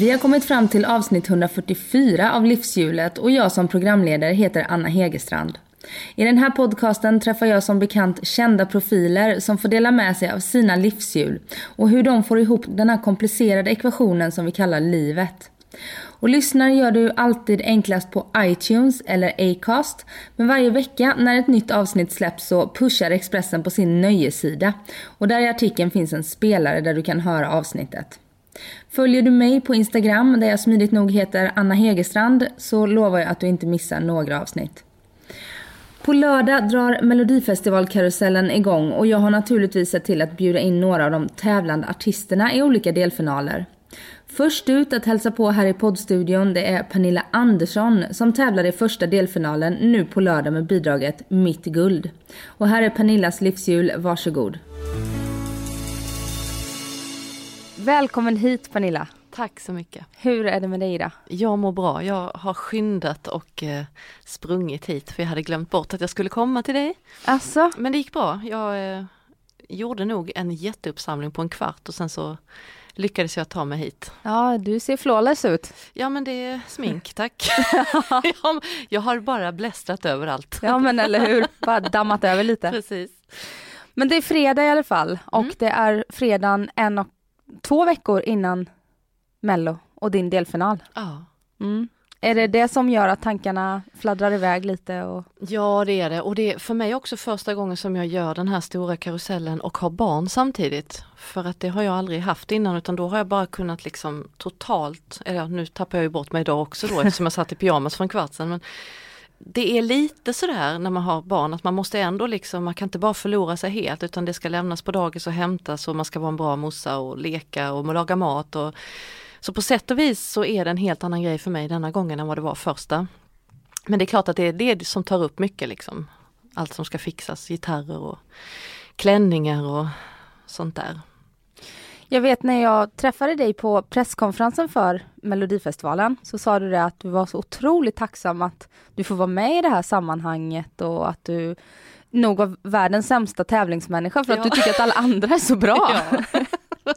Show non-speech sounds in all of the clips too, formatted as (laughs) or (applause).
Vi har kommit fram till avsnitt 144 av Livshjulet och jag som programledare heter Anna Hegerstrand. I den här podcasten träffar jag som bekant kända profiler som får dela med sig av sina livshjul och hur de får ihop den här komplicerade ekvationen som vi kallar livet. Och lyssnar gör du alltid enklast på iTunes eller Acast. Men varje vecka när ett nytt avsnitt släpps så pushar Expressen på sin nöjessida. Och där i artikeln finns en spelare där du kan höra avsnittet. Följer du mig på Instagram där jag smidigt nog heter Anna Hegerstrand så lovar jag att du inte missar några avsnitt. På lördag drar Melodifestivalkarusellen igång och jag har naturligtvis sett till att bjuda in några av de tävlande artisterna i olika delfinaler. Först ut att hälsa på här i poddstudion det är Pernilla Andersson som tävlar i första delfinalen nu på lördag med bidraget Mitt guld. Och här är Pernillas livshjul, varsågod. Välkommen hit Pernilla. Tack så mycket. Hur är det med dig idag? Jag mår bra. Jag har skyndat och eh, sprungit hit för jag hade glömt bort att jag skulle komma till dig. Alltså, Men det gick bra. Jag eh, gjorde nog en jätteuppsamling på en kvart och sen så lyckades jag ta mig hit. ja du ser flawless ut. Ja men det är smink, (laughs) tack. jag, (laughs) jag har bara blästrat överallt. Ja men eller hur, bara dammat över lite. (laughs) Precis. Men det är fredag i alla fall och Mm. det är fredagen en och två veckor innan Mello och din delfinal. Ja. Mm. Är det det som gör att tankarna fladdrar iväg lite? Och... ja det är det och det är för mig också första gången som jag gör den här stora karusellen och har barn samtidigt. För att det har jag aldrig haft innan utan då har jag bara kunnat liksom totalt, eller nu tappar jag ju bort mig idag också då eftersom jag satt i pyjamas för en kvart sedan. Men det är lite sådär när man har barn att man måste ändå liksom, man kan inte bara förlora sig helt utan det ska lämnas på dagis och hämtas och man ska vara en bra morsa och leka och laga mat. Och, så på sätt och vis så är det en helt annan grej för mig denna gången än vad det var första. Men det är klart att det är det som tar upp mycket liksom. Allt som ska fixas, gitarrer och klänningar och sånt där. Jag vet när jag träffade dig på presskonferensen för Melodifestivalen så sa du det att du var så otroligt tacksam att du får vara med i det här sammanhanget och att du nog var världens sämsta tävlingsmänniska för att Ja. du tycker att alla andra är så bra. (laughs) Ja.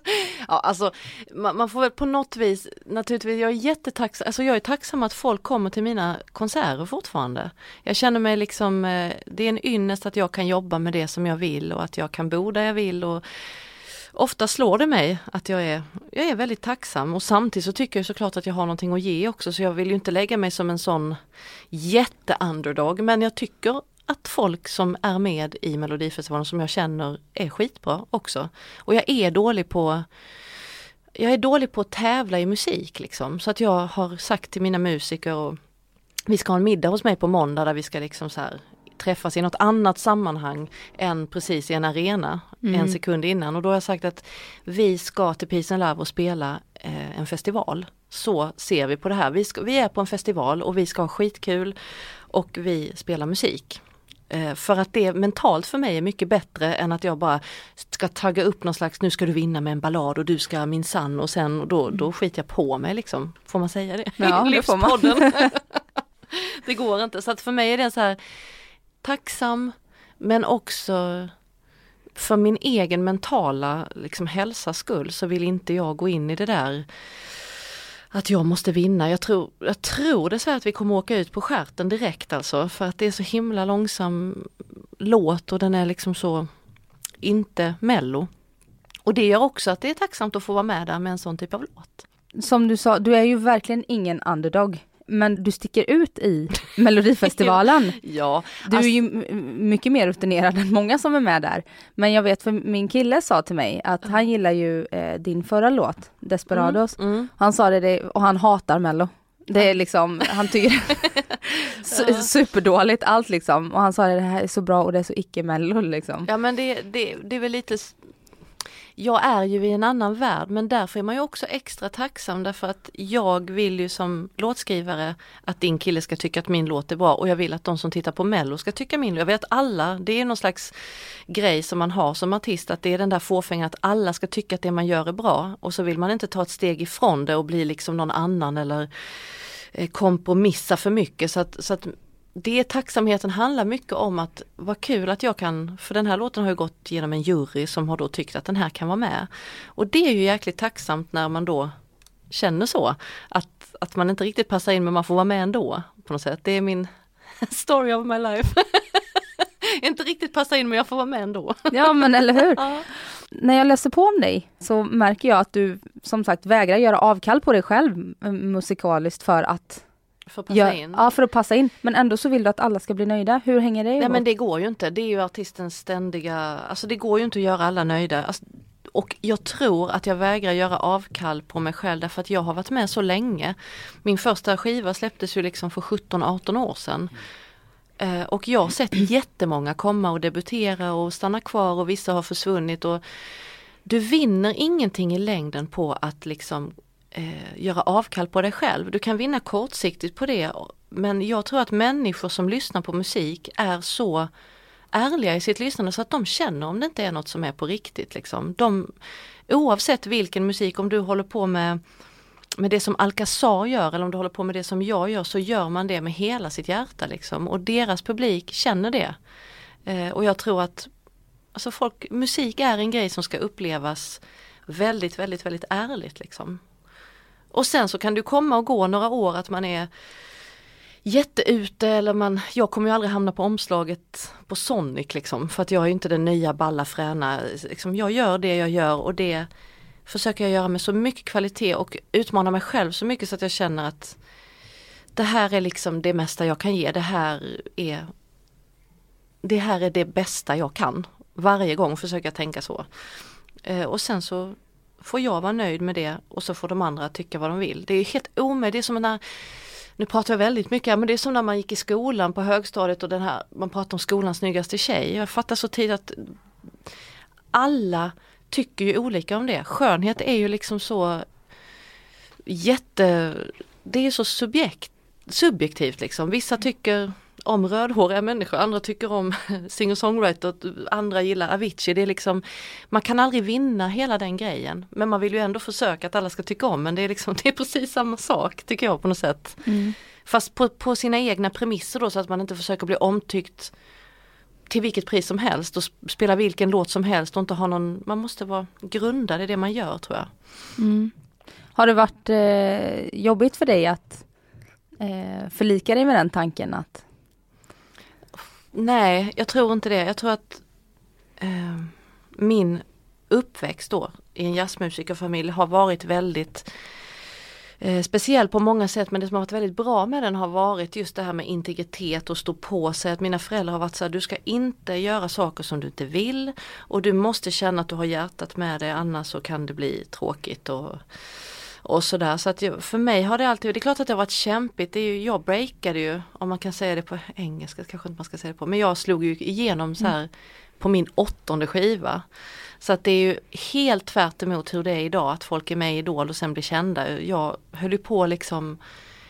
ja, alltså man, man får väl på något vis, naturligtvis, jag är jättetacksam, alltså jag är tacksam att folk kommer till mina konserter fortfarande. Jag känner mig liksom, eh, det är en ynnest att jag kan jobba med det som jag vill och att jag kan bo där jag vill och ofta slår det mig att jag är, jag är väldigt tacksam. Och samtidigt så tycker jag såklart att jag har någonting att ge också. Så jag vill ju inte lägga mig som en sån jätte-underdog. Men jag tycker att folk som är med i Melodifestivalen som jag känner är skitbra också. Och jag är dålig på jag är dålig på att tävla i musik liksom. Så att jag har sagt till mina musiker och vi ska ha en middag hos mig på måndag där vi ska liksom så här träffas i något annat sammanhang än precis i en arena en sekund innan och då har jag sagt att vi ska till Peace and Love och spela eh, en festival. Så ser vi på det här. Vi, ska, vi är på en festival och vi ska ha skitkul och vi spelar musik. Eh, För att det mentalt för mig är mycket bättre än att jag bara ska tagga upp någon slags, nu ska du vinna med en ballad och du ska minsann och sen och då, då skiter jag på mig liksom. Får man säga det? Ja, (laughs) det får man. (laughs) Det går inte. Så att för mig är det så här tacksam men också för min egen mentala liksom, hälsas skull så vill inte jag gå in i det där att jag måste vinna. Jag tror, jag tror dessvärre att vi kommer åka ut på skärten direkt alltså för att det är så himla långsam låt och den är liksom så inte mello. Och det gör också att det är tacksamt att få vara med där med en sån typ av låt. Som du sa, du är ju verkligen ingen underdog. Men du sticker ut i Melodifestivalen. (laughs) Ja, Du alltså- är ju m- mycket mer rutinerad än många som är med där. Men jag vet för min kille sa till mig att han gillar ju eh, din förra låt, Desperados. mm. Han sa det, och han hatar Mello. Det är liksom, han tycker (laughs) (laughs) su- superdåligt allt liksom. Och han sa det, det här är så bra och det är så icke-mello liksom. Ja men det, det, det är väl lite jag är ju i en annan värld men därför är man ju också extra tacksam därför att jag vill ju som låtskrivare att din kille ska tycka att min låt är bra och jag vill att de som tittar på mello ska tycka min låt. Jag vet alla, det är någon slags grej som man har som artist att det är den där fåfängan att alla ska tycka att det man gör är bra och så vill man inte ta ett steg ifrån det och bli liksom någon annan eller eh, kompromissa för mycket så att, så att det tacksamheten handlar mycket om att vad kul att jag kan, för den här låten har ju gått genom en jury som har då tyckt att den här kan vara med. Och det är ju jäkligt tacksamt när man då känner så, att, att man inte riktigt passar in men man får vara med ändå på något sätt. Det är min (laughs) story of my life. (laughs) inte riktigt passa in men jag får vara med ändå. (laughs) Ja men eller hur. Ja. När jag läser på om dig så märker jag att du som sagt vägrar göra avkall på dig själv eh, musikaliskt för att, För att passa gö- in. ja, för att passa in. Men ändå så vill du att alla ska bli nöjda. Hur hänger det Nej ihop? men det går ju inte, det är ju artistens ständiga, alltså det går ju inte att göra alla nöjda. Alltså, och jag tror att jag vägrar göra avkall på mig själv därför att jag har varit med så länge. Min första skiva släpptes ju liksom för 17-18 år sedan. Eh, Och jag har sett jättemånga komma och debutera och stanna kvar och vissa har försvunnit. Och du vinner ingenting i längden på att liksom eh, göra avkall på dig själv. Du kan vinna kortsiktigt på det men jag tror att människor som lyssnar på musik är så ärliga i sitt lyssnande så att de känner om det inte är något som är på riktigt. Liksom. De, oavsett vilken musik, om du håller på med med det som Alcazar gör eller om du håller på med det som jag gör så gör man det med hela sitt hjärta liksom och deras publik känner det. Eh, och jag tror att alltså folk, musik är en grej som ska upplevas väldigt, väldigt, väldigt ärligt liksom. Och sen så kan du komma och gå några år att man är jätteute eller man, jag kommer ju aldrig hamna på omslaget på Sonic liksom för att jag är inte den nya balla fräna, liksom, jag gör det jag gör och det försöker jag göra med så mycket kvalitet och utmana mig själv så mycket så att jag känner att det här är liksom det mesta jag kan ge, det här är det här är det bästa jag kan. Varje gång försöker jag tänka så. Eh, och sen så får jag vara nöjd med det och så får de andra tycka vad de vill. Det är helt omöjligt, det är som när nu pratar jag väldigt mycket, men det är som när man gick i skolan på högstadiet och den här, man pratar om skolans snyggaste tjej. Jag fattar så tidigt att alla tycker ju olika om det. Skönhet är ju liksom så jätte, det är så subjekt, subjektivt liksom. Vissa tycker om rödhåriga människor, andra tycker om (laughs) singer-songwriter, andra gillar Avicii. Det är liksom, man kan aldrig vinna hela den grejen. Men man vill ju ändå försöka att alla ska tycka om men det är liksom, (laughs) det är precis samma sak tycker jag på något sätt. Mm. Fast på, på sina egna premisser då så att man inte försöker bli omtyckt till vilket pris som helst och sp- spela vilken låt som helst och inte ha någon, man måste vara grundad i det man gör tror jag. Mm. Har det varit eh, jobbigt för dig att eh, förlika dig med den tanken att Nej, jag tror inte det. Jag tror att eh, min uppväxt då i en jazzmusikerfamilj har varit väldigt eh, speciell på många sätt men det som har varit väldigt bra med den har varit just det här med integritet och stå på sig. Att mina föräldrar har varit så här, du ska inte göra saker som du inte vill och du måste känna att du har hjärtat med dig annars så kan det bli tråkigt och och sådär. Så att för mig har det alltid, det är klart att det har varit kämpigt. Det är ju, jag breakade ju, om man kan säga det på engelska, kanske inte man ska säga det på, men jag slog ju igenom så här på min åttonde skiva. Så att det är ju helt tvärt emot hur det är idag, att folk är med i Idol och sen blir kända. Jag höll ju på liksom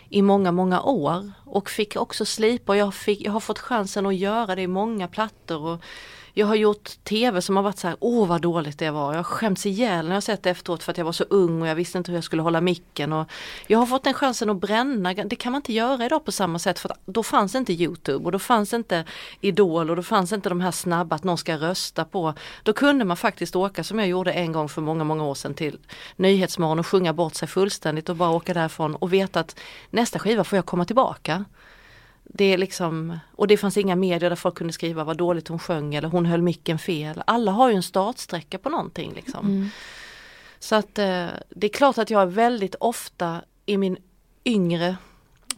i många, många år och fick också slipa och jag, fick, jag har fått chansen att göra det i många plattor. Och jag har gjort tv som har varit så här, åh vad dåligt det var. Jag har skämts ihjäl när jag sett det efteråt för att jag var så ung och jag visste inte hur jag skulle hålla micken. Och jag har fått den chansen att bränna, det kan man inte göra idag på samma sätt för då fanns inte Youtube och då fanns inte Idol och då fanns inte de här snabba att någon ska rösta på. Då kunde man faktiskt åka som jag gjorde en gång för många, många år sedan till Nyhetsmorgon och sjunga bort sig fullständigt och bara åka därifrån och veta att nästa skiva får jag komma tillbaka. Det är liksom, och det fanns inga medier där folk kunde skriva vad dåligt hon sjöng eller hon höll micken fel. Alla har ju en startsträcka på någonting liksom. Så att eh, det är klart att jag väldigt ofta i min yngre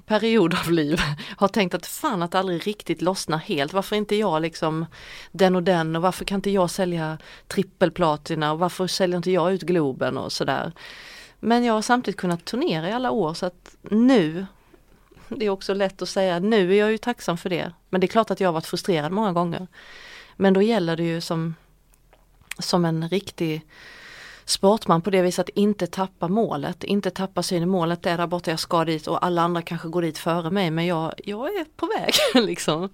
period av liv (laughs) har tänkt att fan att det aldrig riktigt lossnar helt. Varför inte jag liksom den och den och varför kan inte jag sälja trippelplatina och varför säljer inte jag ut Globen och sådär. Men jag har samtidigt kunnat turnera i alla år så att nu det är också lätt att säga, nu är jag ju tacksam för det. Men det är klart att jag har varit frustrerad många gånger. Men då gäller det ju som som en riktig sportman på det viset att inte tappa målet, inte tappa synen. Målet är där borta, jag ska dit och alla andra kanske går dit före mig men jag, jag är på väg (laughs) liksom.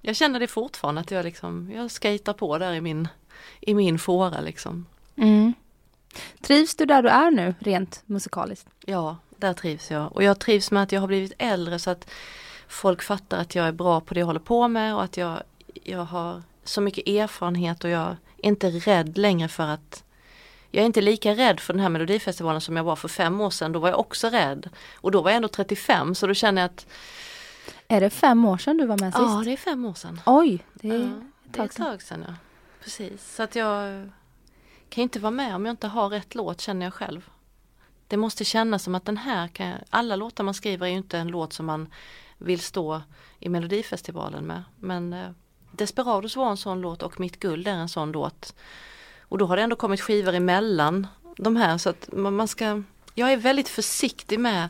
Jag känner det fortfarande att jag liksom, jag skejtar på där i min, i min fåra liksom. Mm. Trivs du där du är nu rent musikaliskt? Ja, där trivs jag. Och jag trivs med att jag har blivit äldre så att folk fattar att jag är bra på det jag håller på med och att jag, jag har så mycket erfarenhet och jag är inte rädd längre för att jag är inte lika rädd för den här melodifestivalen som jag var för fem år sedan. Då var jag också rädd. Och då var jag ändå 35 så då känner jag att Är det fem år sedan du var med sist? ja det är fem år sedan. Oj, det är Ja, det är ett tag sedan ja. Precis. Så att jag kan inte vara med om jag inte har rätt låt känner jag själv. Det måste kännas som att den här kan jag, alla låtar man skriver är ju inte en låt som man vill stå i Melodifestivalen med. Men eh, Desperados var en sån låt och Mitt guld är en sån låt. Och då har det ändå kommit skivor emellan de här så att man man ska Jag är väldigt försiktig med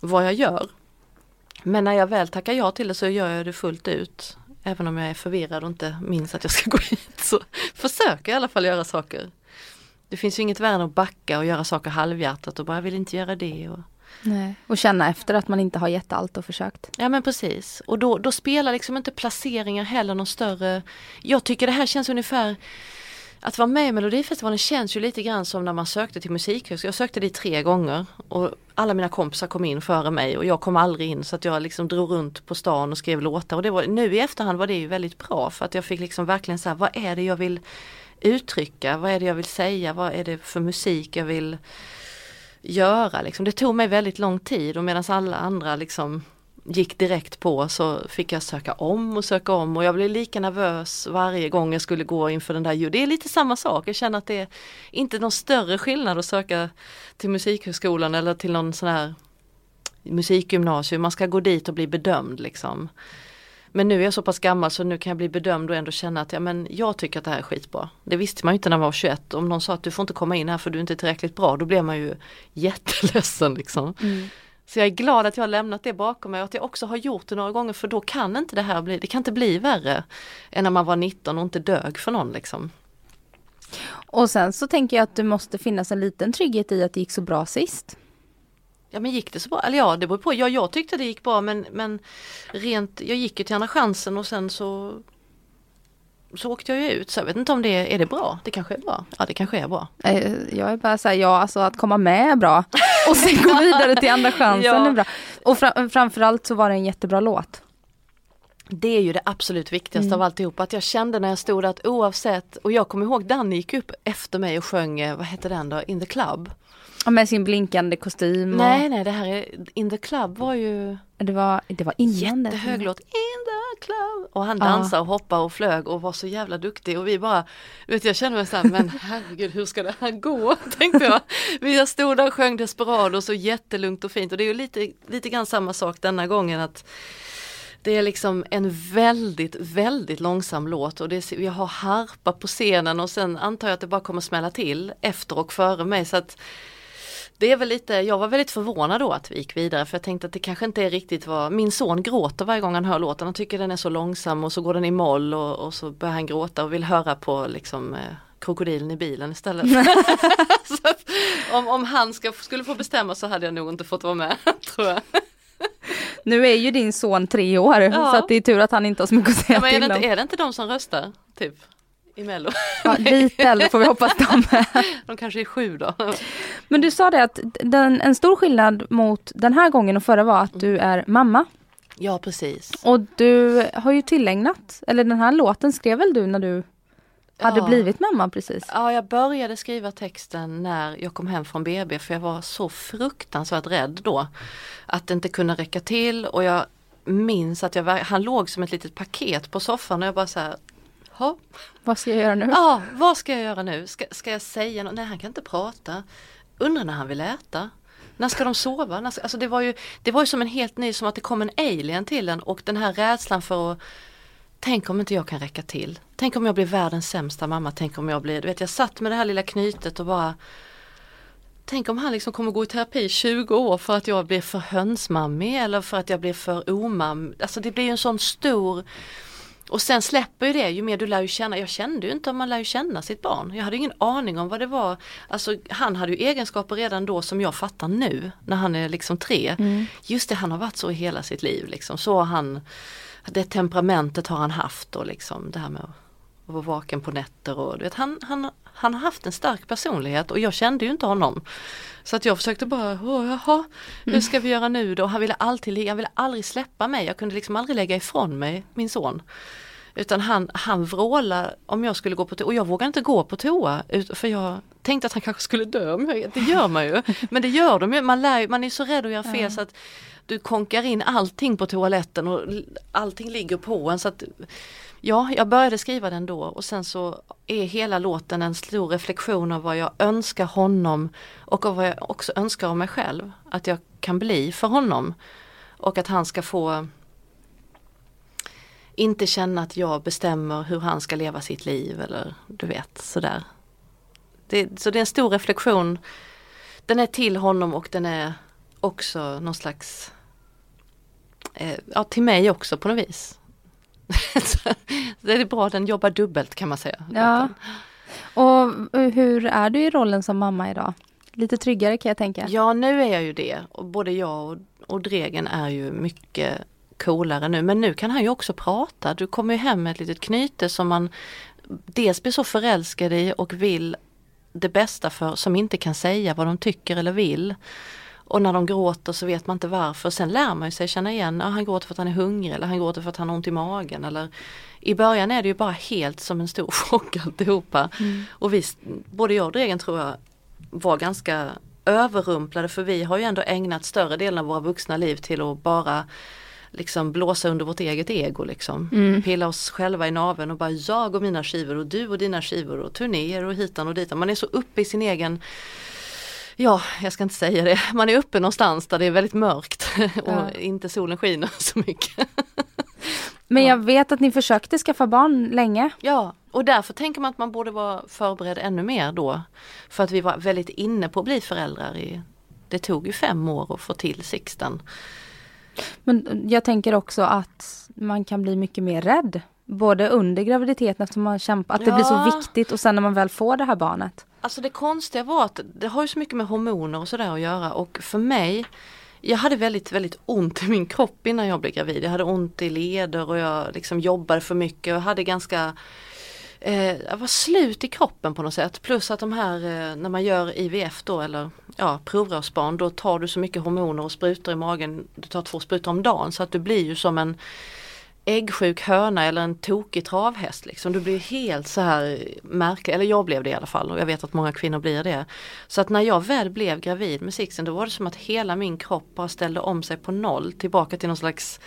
vad jag gör. Men när jag väl tackar ja till det så gör jag det fullt ut. Även om jag är förvirrad och inte minns att jag ska gå (laughs) hit så försöker jag i alla fall göra saker. Det finns ju inget värre än att backa och göra saker halvhjärtat och bara jag vill inte göra det. Och... Nej. Och känna efter att man inte har gett allt och försökt. Ja men precis. Och då, då spelar liksom inte placeringar heller någon större... Jag tycker det här känns ungefär... Att vara med i Melodifestivalen känns ju lite grann som när man sökte till musikhögskolan. Jag sökte dit tre gånger och alla mina kompisar kom in före mig och jag kom aldrig in så att jag liksom drog runt på stan och skrev låtar. Och det var, nu i efterhand var det ju väldigt bra för att jag fick liksom verkligen så här, vad är det jag vill uttrycka? Vad är det jag vill säga? Vad är det för musik jag vill göra? Liksom. Det tog mig väldigt lång tid och medan alla andra liksom gick direkt på så fick jag söka om och söka om och jag blev lika nervös varje gång jag skulle gå inför den där ljud. Det är lite samma sak, jag känner att det är inte någon större skillnad att söka till Musikhögskolan eller till någon sån här musikgymnasium. Man ska gå dit och bli bedömd liksom. Men nu är jag så pass gammal så nu kan jag bli bedömd och ändå känna att ja, men jag tycker att det här är skitbra. Det visste man ju inte när man var 21. Om någon sa att du får inte komma in här för du är inte tillräckligt bra, då blev man ju jätteledsen liksom. Så jag är glad att jag har lämnat det bakom mig och att jag också har gjort det några gånger för då kan inte det här bli, det kan inte bli värre än när man var 19 och inte dög för någon liksom. Och sen så tänker jag att det måste finnas en liten trygghet i att det gick så bra sist. Ja men gick det så bra? Eller ja det beror på. Ja, jag tyckte det gick bra men, men rent, jag gick ju till Andra chansen och sen så så åkte jag ju ut så jag vet inte om det är, är det bra? Det kanske är bra? Ja det kanske är bra. Eh, Jag är bara såhär, ja alltså att komma med är bra. (laughs) Och sen gå vidare till andra chansen Ja. är bra. Och fra- framförallt så var det en jättebra låt. Det är ju det absolut viktigaste av alltihop. Att jag kände när jag stod att oavsett, och jag kommer ihåg Danny gick upp efter mig och sjöng, eh, vad hette den då, In the Club? Med sin blinkande kostym. Och Nej nej det här är, In the Club var ju Det var, det var innan jättehög låt. In the club. Och han dansade och hoppade och flög och var så jävla duktig och vi bara, vet jag kände mig såhär, men (laughs) herregud hur ska det här gå? (laughs) Tänkte jag. Vi stod där och sjöng Desperado så jättelugnt och fint och det är ju lite, lite grann samma sak denna gången att det är liksom en väldigt, väldigt långsam låt och det är, vi har harpa på scenen och sen antar jag att det bara kommer smälla till efter och före mig så att det är väl lite, jag var väldigt förvånad då att vi gick vidare för jag tänkte att det kanske inte är riktigt vad, min son gråter varje gång han hör låten, han tycker den är så långsam och så går den i moll och, och så börjar han gråta och vill höra på liksom eh, krokodilen i bilen istället. (laughs) (laughs) om, om han ska, skulle få bestämma så hade jag nog inte fått vara med (laughs) tror jag. Nu är ju din son tre år Ja. så det är tur att han inte har så mycket att säga Ja, men är, till det om. inte, är det inte de som röstar typ i mello? Ja, (laughs) lite äldre får vi hoppas de. (laughs) De kanske är sju då. (laughs) Men du sa det att den, en stor skillnad mot den här gången och förra var att du är mamma. Ja precis. Och du har ju tillägnat, eller den här låten skrev väl du när du hade Ja. blivit mamma precis? Ja, jag började skriva texten när jag kom hem från BB för jag var så fruktansvärt rädd då. Att det inte kunde räcka till och jag minns att jag, han låg som ett litet paket på soffan och jag bara så här, "Ha, Vad ska jag göra nu? ja, vad ska jag göra nu? Ska, ska jag säga något? Nej, han kan inte prata. Undrar när han vill äta. När ska de sova? När ska, alltså det, var ju, det var ju som en helt ny, som att det kom en alien till en och den här rädslan för att Tänk om inte jag kan räcka till. Tänk om jag blir världens sämsta mamma. Tänk om jag blir, du vet jag satt med det här lilla knytet och bara Tänk om han liksom kommer gå i terapi i 20 år för att jag blir för hönsmammig eller för att jag blir för omam. Alltså det blir ju en sån stor och sen släpper ju det ju mer du lär ju känna, jag kände ju inte om man lär ju känna sitt barn. Jag hade ingen aning om vad det var. Alltså han hade ju egenskaper redan då som jag fattar nu när han är liksom tre. Just det, han har varit så i hela sitt liv liksom. Så har han, det temperamentet har han haft och liksom det här med att vara vaken på nätter och du vet, han, han, han har haft en stark personlighet och jag kände ju inte honom. Så att jag försökte bara, jaha, hur ska vi göra nu då? Han ville alltid, han ville aldrig släppa mig, jag kunde liksom aldrig lägga ifrån mig min son. Utan han, han vrålar om jag skulle gå på toa och jag vågar inte gå på toa för jag tänkte att han kanske skulle dö. Men det gör man ju. (laughs) Men det gör de ju. Man, lär, man är så rädd att göra fel så att du konkar in allting på toaletten och allting ligger på en. Så att, ja, jag började skriva den då och sen så är hela låten en stor reflektion av vad jag önskar honom och av vad jag också önskar av mig själv. Att jag kan bli för honom. Och att han ska få inte känna att jag bestämmer hur han ska leva sitt liv eller du vet sådär. Det, så det är en stor reflektion. Den är till honom och den är också någon slags, eh, ja till mig också på något vis. (laughs) Det är bra, den jobbar dubbelt kan man säga. Ja. Och hur är du i rollen som mamma idag? Lite tryggare kan jag tänka. Ja nu är jag ju det och både jag och, och Dregen är ju mycket coolare nu men nu kan han ju också prata. Du kommer ju hem med ett litet knyte som man dels blir så förälskad i och vill det bästa för som inte kan säga vad de tycker eller vill. Och när de gråter så vet man inte varför. Sen lär man sig känna igen, ja, han gråter för att han är hungrig eller han gråter för att han har ont i magen. Eller, I början är det ju bara helt som en stor (laughs) chock alltihopa. Och vi, både jag och Dregen tror jag var ganska överrumplade för vi har ju ändå ägnat större delen av våra vuxna liv till att bara liksom blåsa under vårt eget ego liksom. Pilla oss själva i naveln och bara jag och mina skivor och du och dina skivor och turnéer och hitan och ditan. Man är så uppe i sin egen Ja, jag ska inte säga det. Man är uppe någonstans där det är väldigt mörkt (laughs) och Ja. inte solen skiner (laughs) så mycket. Men jag vet att ni försökte skaffa barn länge. Ja, och därför tänker man att man borde vara förberedd ännu mer då. För att vi var väldigt inne på att bli föräldrar. I, det tog ju fem år att få till Sixten. Men jag tänker också att man kan bli mycket mer rädd. Både under graviditeten eftersom man kämpar, att det blir så Ja. viktigt och sen när man väl får det här barnet. Alltså det konstiga var att det har ju så mycket med hormoner och sådär att göra och för mig jag hade väldigt, väldigt ont i min kropp innan jag blev gravid. Jag hade ont i leder och jag liksom jobbade för mycket och hade ganska eh, Jag var slut i kroppen på något sätt. Plus att de här, eh, när man gör IVF då eller ja, provrörsbarn, då tar du så mycket hormoner och sprutor i magen. Du tar två sprutor om dagen så att du blir ju som en äggsjuk höna eller en tokig travhäst. Liksom. Du blir helt så här märklig, eller jag blev det i alla fall och jag vet att många kvinnor blir det. Så att när jag väl blev gravid med Sixten då var det som att hela min kropp bara ställde om sig på noll tillbaka till någon slags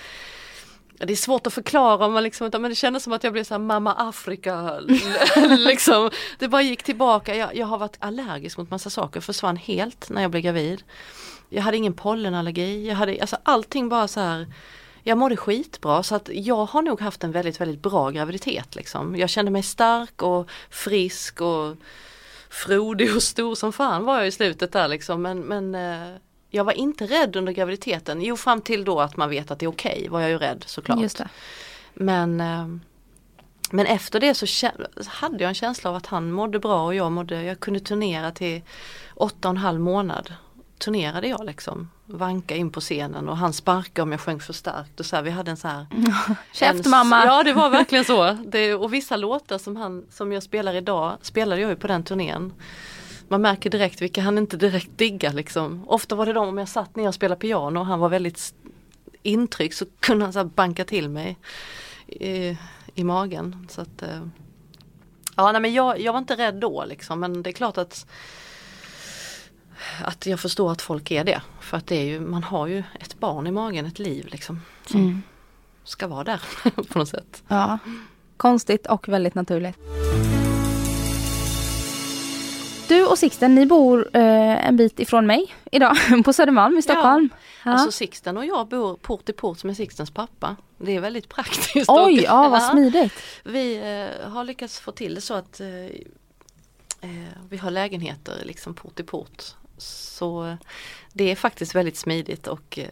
det är svårt att förklara om man liksom, men det kändes som att jag blev så här mamma Afrika. (laughs) liksom. Det bara gick tillbaka. Jag, jag har varit allergisk mot massa saker, försvann helt när jag blev gravid. Jag hade ingen pollenallergi, jag hade alltså allting bara så här jag mådde skitbra så att jag har nog haft en väldigt väldigt bra graviditet liksom. Jag kände mig stark och frisk och frodig och stor som fan var jag i slutet där liksom men, men eh, jag var inte rädd under graviditeten. Jo fram till då att man vet att det är okej var jag ju rädd såklart. Men, eh, men efter det så hade jag en känsla av att han mådde bra och jag mådde, jag kunde turnera till åtta och en halv månad. Turnerade jag liksom, vanka in på scenen och han sparkade om jag sjöng för starkt och så här, vi hade en så här (laughs) Käft mamma! Ja det var verkligen så. Det, och vissa låtar som, han, som jag spelar idag spelade jag ju på den turnén. Man märker direkt vilka han inte direkt diggar liksom. Ofta var det de om jag satt ner och spelade piano och han var väldigt intryckt så kunde han så banka till mig i, i magen. Så att, eh, ja, nej, men jag, jag var inte rädd då liksom men det är klart att att jag förstår att folk är det. För att det är ju, man har ju ett barn i magen, ett liv liksom. Som Mm. ska vara där (laughs) på något sätt. Ja. Konstigt och väldigt naturligt. Du och Sixten, ni bor eh, en bit ifrån mig idag (laughs) på Södermalm i Stockholm. Ja. Alltså Sixten och jag bor port i port med Sixtens pappa. Det är väldigt praktiskt. Oj, Och- ja vad smidigt. Vi eh, har lyckats få till det så att eh, eh, vi har lägenheter liksom port i port. Så eh, det är faktiskt väldigt smidigt och eh,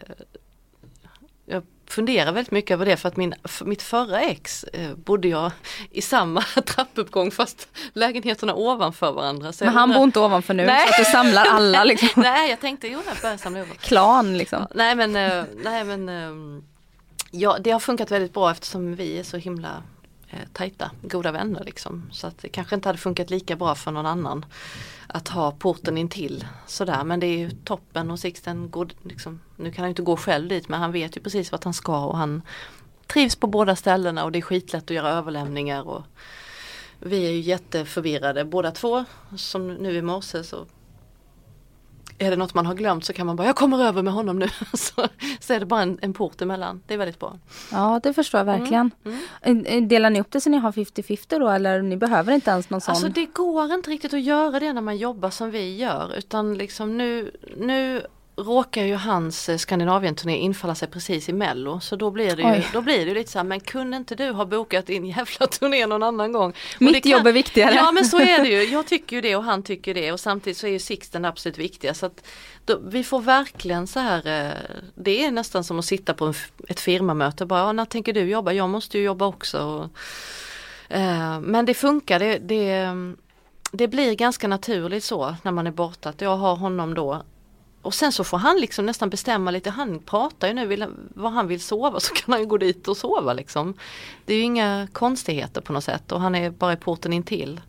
funderar väldigt mycket över det för att min, mitt förra ex eh, bodde jag i samma (laughs) trappuppgång fast lägenheterna ovanför varandra. Så Men han undrar- bor inte ovanför nu Nej. så att du samlar alla (laughs) liksom. Nej jag tänkte jo jag börjar samla ihop. Klan liksom. Nej men, eh, nej men eh, ja, det har funkat väldigt bra eftersom vi är så himla eh, tajta, goda vänner liksom. Så att det kanske inte hade funkat lika bra för någon annan att ha porten intill sådär. Men det är ju toppen och Sixten går, liksom, nu kan han ju inte gå själv dit men han vet ju precis vart han ska och han trivs på båda ställena och det är skitlätt att göra överlämningar. Och vi är ju jätteförvirrade båda två. Som nu i morse så är det något man har glömt så kan man bara, jag kommer över med honom nu. (laughs) så, så är det bara en, en port emellan. Det är väldigt bra. Ja det förstår jag verkligen. Eh, Delar ni upp det så ni har 50-50 då eller ni behöver inte ens någon sån? Alltså det går inte riktigt att göra det när man jobbar som vi gör utan liksom nu, nu råkar ju hans eh, Skandinavien-turné infalla sig precis i mello så då blir det ju, Oj. då blir det lite så här, men kunde inte du ha bokat din jävla (laughs) turné någon annan gång? Och Mitt kan- jobb är viktigare. Ja men så är det ju, (laughs) jag tycker ju det och han tycker det och samtidigt så är ju Sixten absolut viktiga så att då, vi får verkligen så här, eh, det är nästan som att sitta på en, ett firmamöte bara, ja, när tänker du jobba? Jag måste ju jobba också. Och, Eh, Men det funkar, det, det, det blir ganska naturligt så när man är borta att jag har honom då och sen så får han liksom nästan bestämma lite, han pratar ju nu, vill, var han vill sova så kan han ju gå dit och sova liksom. Det är ju inga konstigheter på något sätt och han är bara i porten intill.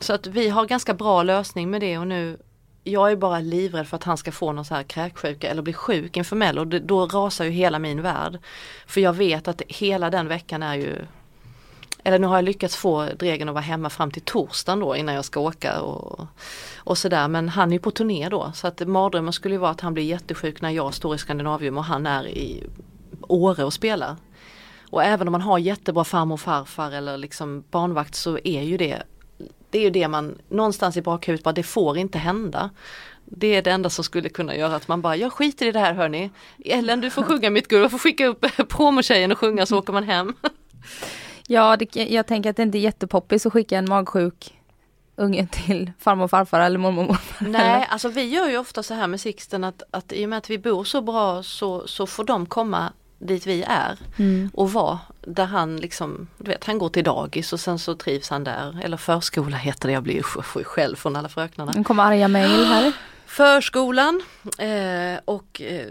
Så att vi har ganska bra lösning med det och nu jag är bara livrädd för att han ska få någon så här kräksjuka eller bli sjuk inför Mello. Då rasar ju hela min värld. För jag vet att hela den veckan är ju eller nu har jag lyckats få Dregen att vara hemma fram till torsdagen då innan jag ska åka och, och sådär. Men han är ju på turné då så att mardrömmen skulle ju vara att han blir jättesjuk när jag står i Skandinavium och han är i Åre och spelar. Och även om man har jättebra farmor och farfar eller liksom barnvakt så är ju det Det är ju det man någonstans i bakhuvudet bara det får inte hända. Det är det enda som skulle kunna göra att man bara, jag skiter i det här hörni. Ellen du får sjunga mitt guld, jag får skicka upp (laughs) promotjejen och sjunga så åker man hem. (laughs) Ja, det, jag tänker att det inte är jättepoppis att skicka en magsjuk unge till farmor och farfar eller mormor och morfar. Nej, alltså vi gör ju ofta så här med Sixten att, att i och med att vi bor så bra så, så får de komma dit vi är Mm. och vara där han liksom, du vet han går till dagis och sen så trivs han där. Eller förskola heter det, jag blir ju sj- sj- själv från alla fröknarna. Nu kommer arga mejl här. Förskolan eh, och eh,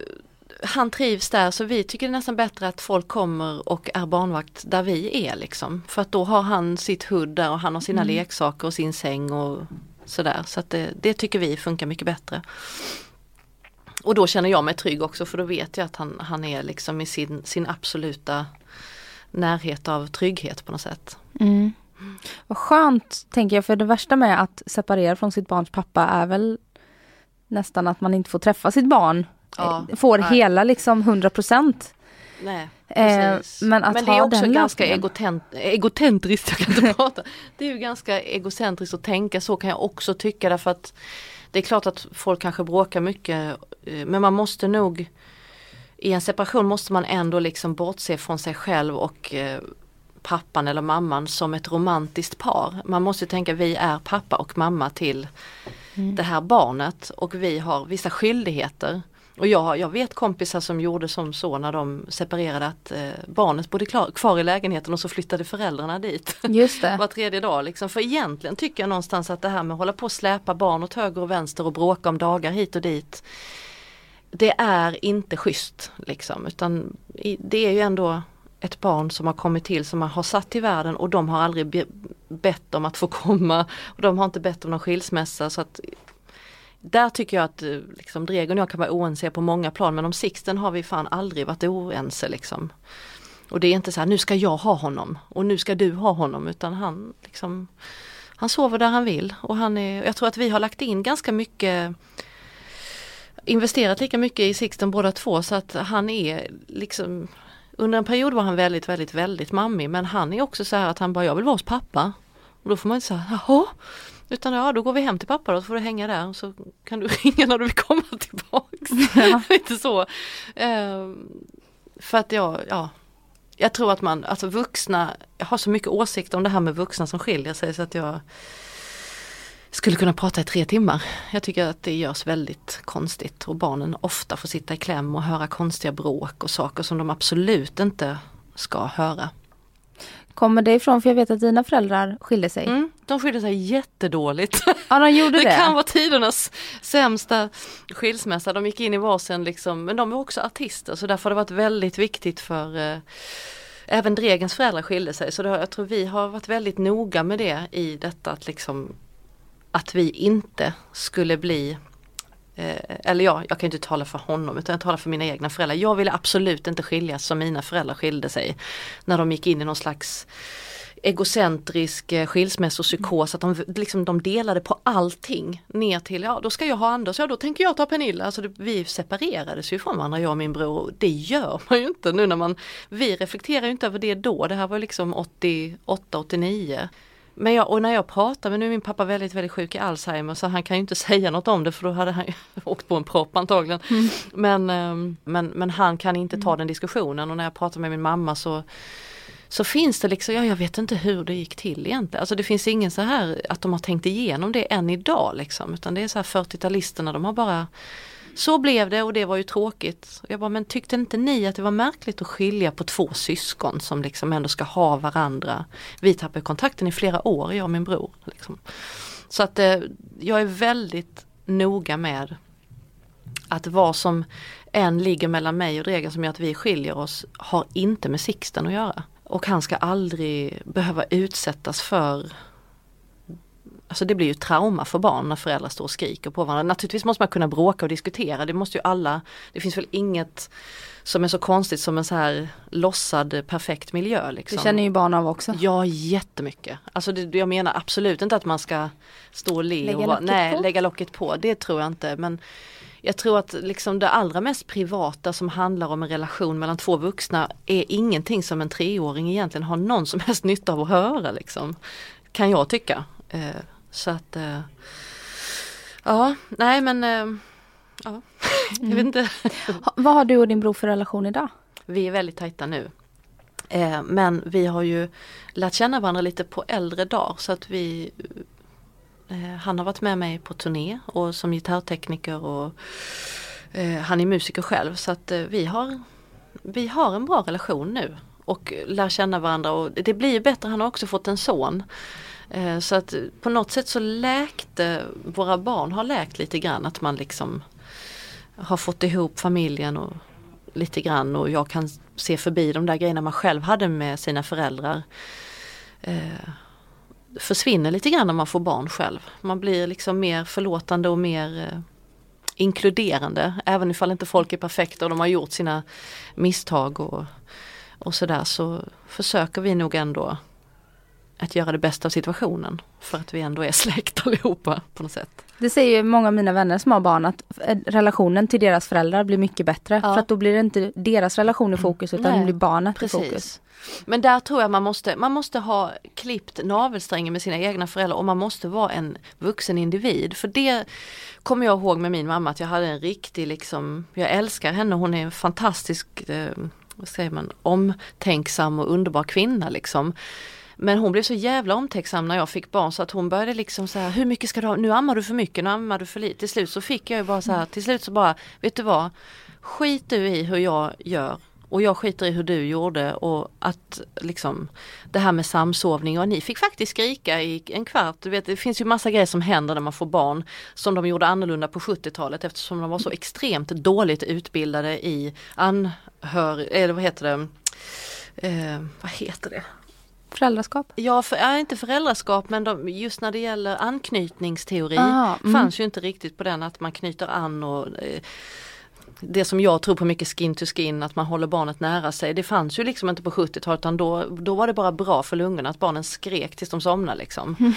han trivs där så vi tycker det är nästan bättre att folk kommer och är barnvakt där vi är liksom. För att då har han sitt hudd där och han har sina leksaker och sin säng och sådär. Så att det, det tycker vi funkar mycket bättre. Och då känner jag mig trygg också för då vet jag att han, han är liksom i sin, sin absoluta närhet av trygghet på något sätt. Mm. Vad skönt, tänker jag, för det värsta med att separera från sitt barns pappa är väl nästan att man inte får träffa sitt barn. Ja, får nej. hela liksom 100 procent. Nej, Eh, men att det är ha också den ganska egotent, egocentriskt, (laughs) jag kan inte prata. Det är ju ganska egocentriskt att tänka så kan jag också tycka därför att det är klart att folk kanske bråkar mycket eh, men man måste nog i en separation måste man ändå liksom bortse från sig själv och eh, pappan eller mamman som ett romantiskt par. Man måste tänka vi är pappa och mamma till det här barnet och vi har vissa skyldigheter. Och jag, jag vet kompisar som gjorde som så när de separerade att eh, barnet bodde klar, kvar i lägenheten och så flyttade föräldrarna dit. Just det. (laughs) Var tredje dag liksom. För egentligen tycker jag någonstans att det här med att hålla på och släpa barn åt höger och vänster och bråka om dagar hit och dit. Det är inte schysst liksom utan i- det är ju ändå ett barn som har kommit till som man har satt till världen och de har aldrig be- bett om att få komma. Och de har inte bett om någon skilsmässa så att där tycker jag att eh, liksom, Dregen och jag kan vara oense på många plan men om Sixten har vi fan aldrig varit oense liksom. Och det är inte så här nu ska jag ha honom och nu ska du ha honom utan han liksom Han sover där han vill och han är, jag tror att vi har lagt in ganska mycket Investerat lika mycket i Sixten båda två så att han är liksom Under en period var han väldigt väldigt väldigt mammig men han är också så här att han bara jag vill vara hos pappa. Och då får man inte säga jaha utan ja, då går vi hem till pappa då så får du hänga där och så kan du (laughs) ringa när du vill komma tillbaks. (laughs) Lite så. Ehm, för att jag, ja, jag tror att man, alltså vuxna, jag har så mycket åsikter om det här med vuxna som skiljer sig så att jag skulle kunna prata i tre timmar. Jag tycker att det görs väldigt konstigt och barnen ofta får sitta i kläm och höra konstiga bråk och saker som de absolut inte ska höra. Kommer det ifrån, för jag vet att dina föräldrar skilde sig. Mm, de skiljer sig jättedåligt. Ja, de gjorde (laughs) det. Det kan vara tidernas sämsta skilsmässa. De gick in i varsin liksom, men de är också artister så därför har det varit väldigt viktigt för eh, Även Dregens föräldrar skilde sig så det, jag tror vi har varit väldigt noga med det i detta att liksom Att vi inte skulle bli Eh, eller ja, jag kan inte tala för honom utan jag talar för mina egna föräldrar. Jag ville absolut inte skiljas som mina föräldrar skilde sig. När de gick in i någon slags egocentrisk eh, skilsmässopsykos att de, liksom, de delade på allting ner till, ja då ska jag ha Anders, ja då tänker jag ta Pernilla. Alltså det, vi separerades ju från varandra jag och min bror. Det gör man ju inte nu när man, vi reflekterar ju inte över det då, det här var liksom 88, 89. Men jag, och när jag pratar, men nu är min pappa väldigt, väldigt sjuk i Alzheimer så han kan ju inte (laughs) säga något om det för då hade han (laughs) åkt på en propp antagligen. Men, ehm, men, men han kan inte ta den diskussionen och när jag pratar med min mamma så så finns det liksom, ja jag vet inte hur det gick till egentligen. Alltså det finns ingen så här att de har tänkt igenom det än idag liksom. Utan det är så här 40-talisterna, de har bara så blev det och det var ju tråkigt. Jag bara, men tyckte inte ni att det var märkligt att skilja på två syskon som liksom ändå ska ha varandra? Vi tappade kontakten i flera år, jag och min bror. Liksom. Så att eh, jag är väldigt noga med att vad som än ligger mellan mig och Dregen som gör att vi skiljer oss har inte med Sixten att göra. Och han ska aldrig behöva utsättas för Alltså det blir ju trauma för barn när föräldrar står och skriker på varandra. Naturligtvis måste man kunna bråka och diskutera, det måste ju alla. Det finns väl inget som är så konstigt som en så här lossad perfekt miljö. Liksom. Det känner ju barn av också. Ja jättemycket. Alltså det, jag menar absolut inte att man ska stå och le Lägga och locket nej, på? lägga locket på. Det tror jag inte. Men jag tror att liksom det allra mest privata som handlar om en relation mellan två vuxna är ingenting som en treåring egentligen har någon som helst nytta av att höra. Liksom. Kan jag tycka. Så att eh, Ja, nej men eh, ja. (laughs) Jag vet inte. Ha, vad har du och din bror för relation idag? Vi är väldigt tajta nu. Eh, men vi har ju lärt känna varandra lite på äldre dagar så att vi eh, Han har varit med mig på turné och som gitarrtekniker och eh, han är musiker själv så att eh, vi har Vi har en bra relation nu och lär känna varandra och det blir bättre, han har också fått en son. Eh, så att eh, på något sätt så läkte våra barn har läkt lite grann att man liksom har fått ihop familjen och lite grann och jag kan se förbi de där grejerna man själv hade med sina föräldrar. Eh, försvinner lite grann när man får barn själv. Man blir liksom mer förlåtande och mer eh, inkluderande. Även ifall inte folk är perfekta och de har gjort sina misstag och, och sådär så försöker vi nog ändå att göra det bästa av situationen. För att vi ändå är släkt (laughs) allihopa på något sätt. Det säger ju många av mina vänner som har barn att eh, relationen till deras föräldrar blir mycket bättre. Ja. För att då blir det inte deras relation i fokus utan Nej, det blir barnet i fokus. Precis. Men där tror jag man måste, man måste ha klippt navelsträngen med sina egna föräldrar och man måste vara en vuxen individ. För det kommer jag ihåg med min mamma att jag hade en riktig liksom, jag älskar henne, hon är en fantastisk, eh, vad säger man, omtänksam och underbar kvinna liksom. Men hon blev så jävla omtänksam när jag fick barn så att hon började liksom så här, hur mycket ska du ha, nu ammar du för mycket, nu ammar du för lite. Till slut så fick jag ju bara så här, till slut så bara, vet du vad, skit du i hur jag gör och jag skiter i hur du gjorde och att liksom det här med samsovning och ni fick faktiskt skrika i en kvart. Du vet, det finns ju massa grejer som händer när man får barn som de gjorde annorlunda på 70-talet eftersom de var så extremt dåligt utbildade i anhör, eller vad heter det, eh, vad heter det? Föräldraskap. Ja, för, ja, inte föräldraskap men de, just när det gäller anknytningsteori Aha, mm. fanns ju inte riktigt på den att man knyter an och eh, det som jag tror på mycket skin to skin, att man håller barnet nära sig. Det fanns ju liksom inte på 70-talet utan då, då var det bara bra för lungorna att barnen skrek tills de somnade liksom.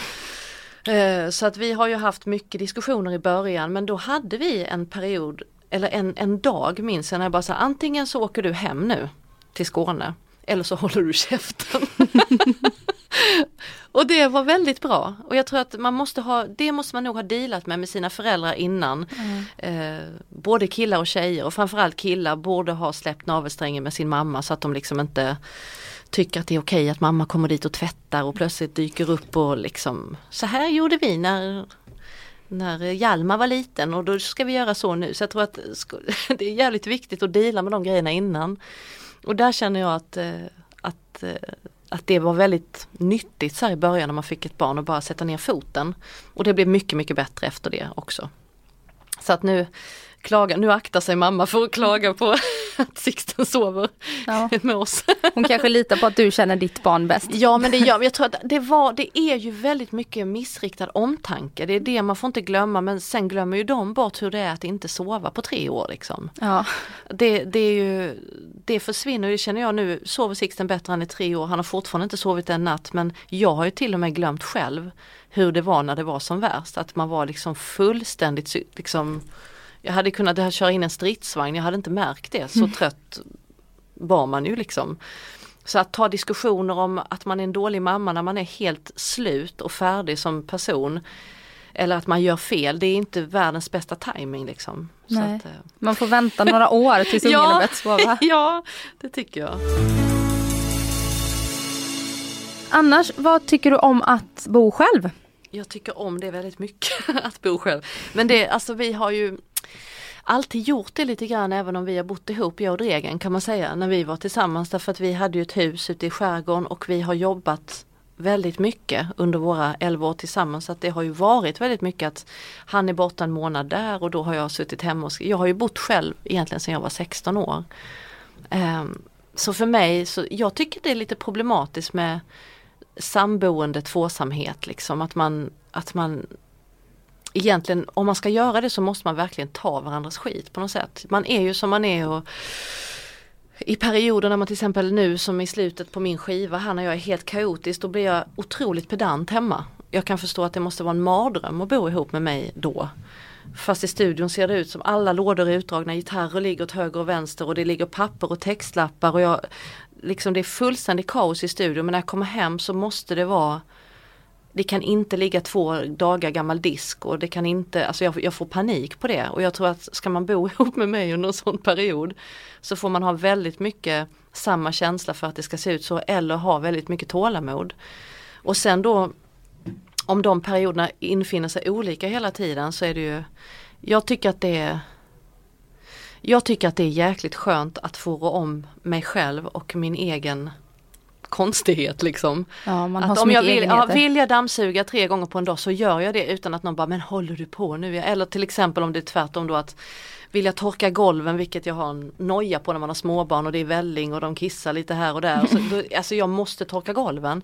Eh, Så att vi har ju haft mycket diskussioner i början men då hade vi en period, eller en, en dag minns jag när jag bara sa antingen så åker du hem nu till Skåne eller så håller du käften. (laughs) och det var väldigt bra och jag tror att man måste ha, det måste man nog ha dealat med med sina föräldrar innan. Eh, både killar och tjejer och framförallt killar borde ha släppt navelsträngen med sin mamma så att de liksom inte tycker att det är okej att mamma kommer dit och tvättar och plötsligt dyker upp och liksom så här gjorde vi när när Hjalmar var liten och då ska vi göra så nu. Så jag tror att (laughs) det är jävligt viktigt att dela med de grejerna innan. Och där känner jag att, eh, att, eh, att det var väldigt nyttigt så här i början när man fick ett barn och bara sätta ner foten. Och det blev mycket, mycket bättre efter det också. Så att nu klaga, nu aktar sig mamma för att klaga på att Sixten sover Ja. med oss. Hon kanske litar på att du känner ditt barn bäst. Ja men det gör jag tror att det var, det är ju väldigt mycket missriktad omtanke. Det är det man får inte glömma men sen glömmer ju de bort hur det är att inte sova på tre år liksom. Ja. Det, det är ju, det försvinner, det känner jag nu, sover Sixten bättre än i tre år, han har fortfarande inte sovit en natt men jag har ju till och med glömt själv hur det var när det var som värst, att man var liksom fullständigt liksom jag hade kunnat köra in en stridsvagn, jag hade inte märkt det, så trött var man ju liksom. Så att ta diskussioner om att man är en dålig mamma när man är helt slut och färdig som person eller att man gör fel, det är inte världens bästa timing liksom. Att, eh, Man får vänta några år tills (laughs) ungen Ja. har börjat sova. (laughs) ja, det tycker jag. Annars, vad tycker du om att bo själv? Jag tycker om det väldigt mycket (laughs) att bo själv. Men det, alltså vi har ju alltid gjort det lite grann även om vi har bott ihop, jag och Dregen kan man säga, när vi var tillsammans. Därför att vi hade ju ett hus ute i skärgården och vi har jobbat väldigt mycket under våra 11 år tillsammans. Så att det har ju varit väldigt mycket att han är borta en månad där och då har jag suttit hemma och Jag har ju bott själv egentligen sedan jag var 16 år. Ehm, så för mig, så jag tycker det är lite problematiskt med samboende tvåsamhet liksom att man, att man egentligen om man ska göra det så måste man verkligen ta varandras skit på något sätt. Man är ju som man är och i perioder när man till exempel nu som i slutet på min skiva här när jag är helt kaotisk då blir jag otroligt pedant hemma. Jag kan förstå att det måste vara en mardröm att bo ihop med mig då. Fast i studion ser det ut som alla lådor är utdragna, gitarrer ligger åt höger och vänster och det ligger papper och textlappar och jag liksom det är fullständigt kaos i studion men när jag kommer hem så måste det vara det kan inte ligga två dagar gammal disk och det kan inte, alltså jag, jag får panik på det och jag tror att ska man bo (laughs) ihop med mig under en sån period så får man ha väldigt mycket samma känsla för att det ska se ut så eller ha väldigt mycket tålamod. Och sen då om de perioderna infinner sig olika hela tiden så är det ju Jag tycker att det är Jag tycker att det är jäkligt skönt att få rå om mig själv och min egen konstighet liksom. Ja, man har Att om jag vill, ja, vill jag dammsuga tre gånger på en dag så gör jag det utan att någon bara, men håller du på nu? Eller till exempel om det är tvärtom då att vill jag torka golven, vilket jag har en noja på när man har småbarn och det är välling och de kissar lite här och där. Så, (laughs) då, alltså jag måste torka golven.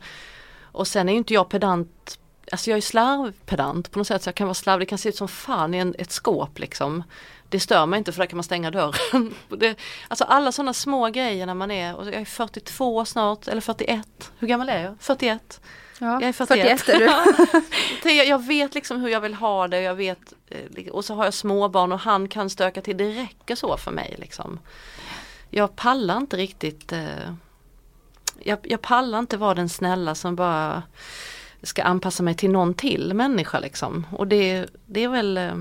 Och sen är inte jag pedant, alltså jag är slarvpedant på något sätt så jag kan vara slarvig, det kan se ut som fan i en, ett skåp liksom. Det stör mig inte för där kan man stänga dörren. (laughs) Det, alltså alla sådana små grejer när man är, och jag är 42 snart, eller 41, hur gammal är jag? 41. Ja, Jag är 41. 41 är du. (laughs) Jag, vet liksom hur jag vill ha det, jag vet, eh, och så har jag småbarn och han kan stöka till, det räcker så för mig liksom. Jag pallar inte riktigt, eh, jag, jag pallar inte vara den snälla som bara ska anpassa mig till någon till människa liksom. Och det, det är väl eh,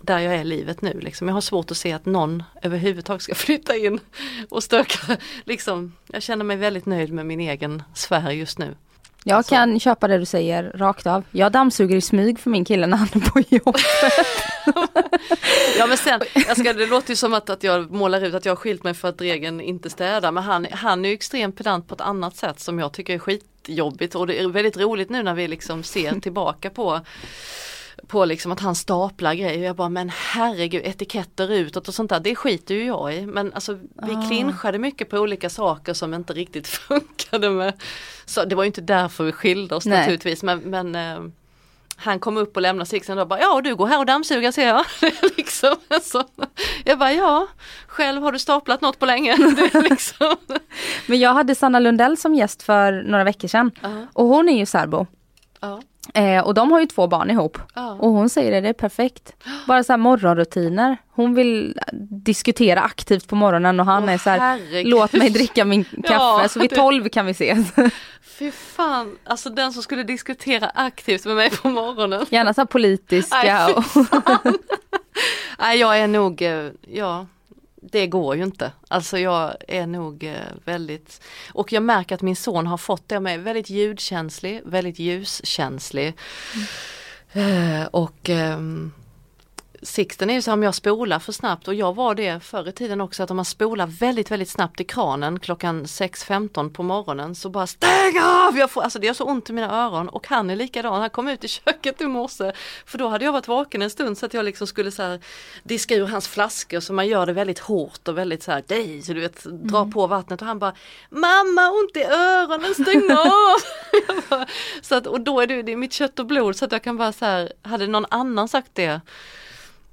där jag är i livet nu liksom. Jag har svårt att se att någon överhuvudtaget ska (laughs) flytta in och stöka. Liksom, jag känner mig väldigt nöjd med min egen sfär just nu. Jag Alltså. kan köpa det du säger rakt av. Jag dammsuger i smyg för min kille när han är på jobb. (laughs) Ja men sen, jag ska, det låter ju som att, att jag målar ut att jag har skilt mig för att regeln inte städar men han, han är ju extremt pedant på ett annat sätt som jag tycker är skitjobbigt och det är väldigt roligt nu när vi liksom ser tillbaka på på liksom att han staplar grejer. Jag bara men herregud etiketter utåt och sånt där det skiter ju jag i. Men alltså vi Ah. clinchade mycket på olika saker som inte riktigt (laughs) funkade med. Så det var ju inte därför vi skilde oss Nej. naturligtvis men, men eh, han kom upp och lämnade Sixten och bara ja du går här och dammsuger ser jag. (laughs) liksom, så, jag bara ja, själv har du staplat något på länge. (laughs) Liksom. Men jag hade Sanna Lundell som gäst för några veckor sedan. Ja, Och hon är ju särbo. ja, Eh, och de har ju två barn ihop. ja. Och hon säger det, det är perfekt. Bara så här morgonrutiner. Hon vill diskutera aktivt på morgonen och han Åh, är så här, herregud. låt mig dricka min (laughs) kaffe Ja, så vid tolv kan vi ses. (laughs) Fy fan, alltså den som skulle diskutera aktivt med mig på morgonen. Gärna så här politiska. Nej, och, (laughs) Nej jag är nog, eh, ja det går ju inte. Alltså jag är nog eh, väldigt, och jag märker att min son har fått det av mig, väldigt ljudkänslig, väldigt ljuskänslig. Eh, och ehm, Sixten är ju så här om jag spolar för snabbt och jag var det förr i tiden också att om man spolar väldigt väldigt snabbt i kranen klockan 6.15 på morgonen så bara stäng av! Jag får, alltså det gör så ont i mina öron och han är likadan, han kom ut i köket i morse för då hade jag varit vaken en stund så att jag liksom skulle så här diska ur hans flaskor så man gör det väldigt hårt och väldigt så här, nej, så du vet, dra på vattnet och han bara Mamma ont i öronen, stäng av! (laughs) Bara, så att, och då är det, det är mitt kött och blod så att jag kan bara så här, hade någon annan sagt det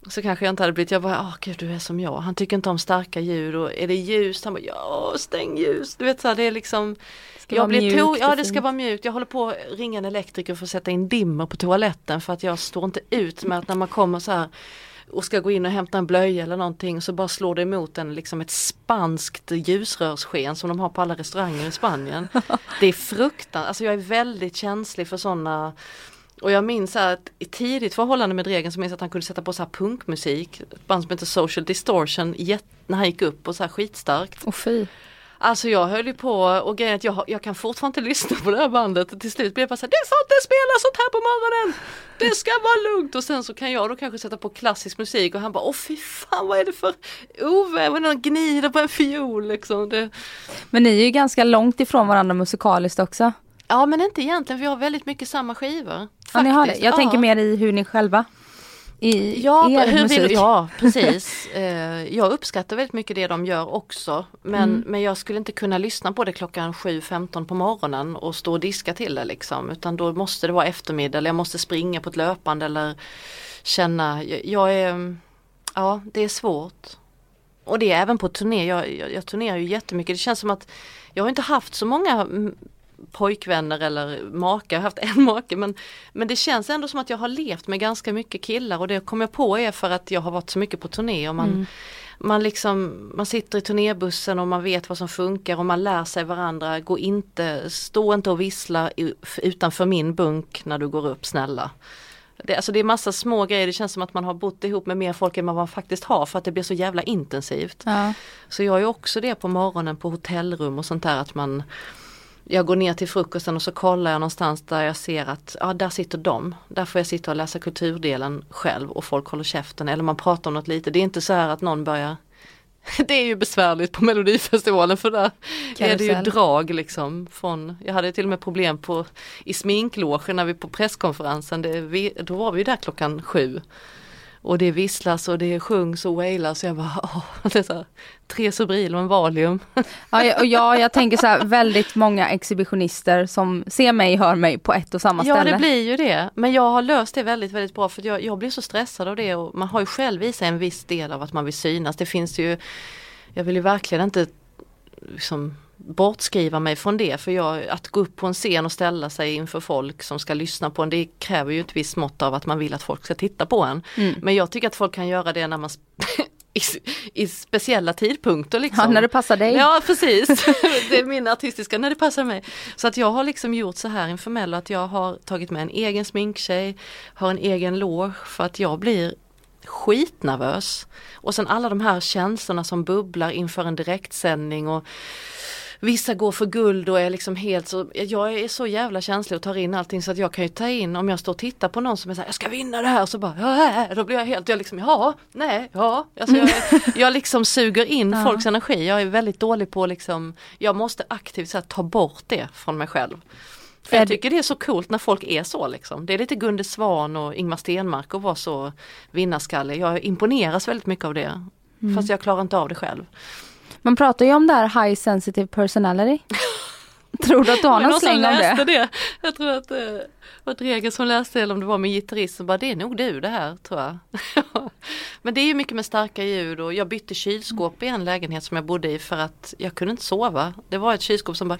så kanske jag inte hade blivit, jag bara, åh gud du är som jag. Han tycker inte om starka ljud och är det ljust, han bara, ja stäng ljus. Du vet så här, det är liksom jag blir mjukt to- Ja det ska vara mjukt. Jag håller på att ringa en elektriker för att sätta in dimmer på toaletten för att jag står inte ut med att när man kommer så här och ska gå in och hämta en blöja eller någonting så bara slår det emot en liksom ett spanskt ljusrörssken som de har på alla restauranger i Spanien. (laughs) Det är fruktansvärt, alltså jag är väldigt känslig för sådana och jag minns att i tidigt förhållande med Dregen så minns jag att han kunde sätta på så här punkmusik, ett band som heter Social Distortion, när han gick upp och så här skitstarkt. Och fy. Alltså jag höll ju på och grejen att jag, jag kan fortfarande inte (laughs) lyssna på det här bandet. Till slut blir jag bara såhär, du får inte spela sånt här på morgonen! Det ska vara lugnt! Och sen så kan jag då kanske sätta på klassisk musik och han bara, åh fy fan vad är det för oväder, någon gnider på en fiol liksom. Det, Men ni är ju ganska långt ifrån varandra musikaliskt också. Ja men inte egentligen, vi har väldigt mycket samma skivor. Ja, ni har det. Jag Ja. tänker mer i hur ni själva i Ja, er hur musik. vill, ja (laughs) precis. Eh, jag uppskattar väldigt mycket det de gör också. Men, Mm. men jag skulle inte kunna lyssna på det klockan 7.15 på morgonen och stå och diska till det liksom. Utan då måste det vara eftermiddag eller jag måste springa på ett löpande eller känna, jag, jag är, ja det är svårt. Och det är även på turné, jag, jag, jag turnerar ju jättemycket. Det känns som att jag har inte haft så många mm, pojkvänner eller makar, jag har haft (laughs) en make men, men det känns ändå som att jag har levt med ganska mycket killar och det kom jag på är för att jag har varit så mycket på turné och man, man liksom, man sitter i turnébussen och man vet vad som funkar och man lär sig varandra, gå inte, stå inte och vissla utanför min bunk när du går upp snälla. Det, alltså det är massa små grejer, det känns som att man har bott ihop med mer folk än vad man faktiskt har för att det blir så jävla intensivt. Ja. Så jag är också det på morgonen på hotellrum och sånt där att man jag går ner till frukosten och så kollar jag någonstans där jag ser att ja där sitter de. Där får jag sitta och läsa kulturdelen själv och folk håller käften eller man pratar om något lite. Det är inte så här att någon börjar (laughs) det är ju besvärligt på Melodifestivalen för där är det ju Karusell. drag liksom från, jag hade till och med problem på i sminklogen när vi på presskonferensen, det, vi, då var vi där klockan sju. Och det visslas och det sjungs och wailas jag bara, (laughs) åh, det är så här, tre Sobril och en Valium. (laughs) Ja, jag- och jag, jag tänker så här, väldigt många exhibitionister som ser mig, hör mig på ett och samma Ja ställe. det blir ju det. Men jag har löst det väldigt väldigt bra för jag, jag blir så stressad av det och man har ju själv i sig en viss del av att man vill synas. Det finns ju, jag vill ju verkligen inte liksom bortskriva mig från det för jag, att gå upp på en scen och ställa sig inför folk som ska lyssna på en det kräver ju ett visst mått av att man vill att folk ska titta på en. Mm. Men jag tycker att folk kan göra det när man (laughs) i, i speciella tidpunkter liksom. Ja, när det passar dig. Ja precis, (laughs) (laughs) det är min artistiska när det passar mig. Så att jag har liksom gjort så här inför Mello att jag har tagit med en egen sminktjej, har en egen loge för att jag blir skitnervös. Och sen alla de här känslorna som bubblar inför en direktsändning och Vissa går för guld och är liksom helt så, jag är så jävla känslig och tar in allting så att jag kan ju ta in om jag står och tittar på någon som är såhär, jag ska vinna det här och så bara, ja, då blir jag helt, jag liksom, ja, nej, ja. Alltså jag, (laughs) jag liksom suger in Ja. folks energi, jag är väldigt dålig på liksom, jag måste aktivt så här, ta bort det från mig själv. För jag tycker det är så coolt när folk är så liksom. Det är lite Gunde Svan och Ingmar Stenmark att vara så vinnarskallig. Jag imponeras väldigt mycket av det. Mm. Fast jag klarar inte av det själv. Man pratar ju om det här high sensitive personality. (laughs) Tror du att du har någon släng läste det? det. Jag tror att det var Dregen som läste eller om det var min gitarrist som bara det är nog du det här tror jag. (laughs) Men det är ju mycket med starka ljud och jag bytte kylskåp i en lägenhet som jag bodde i för att jag kunde inte sova. Det var ett kylskåp som bara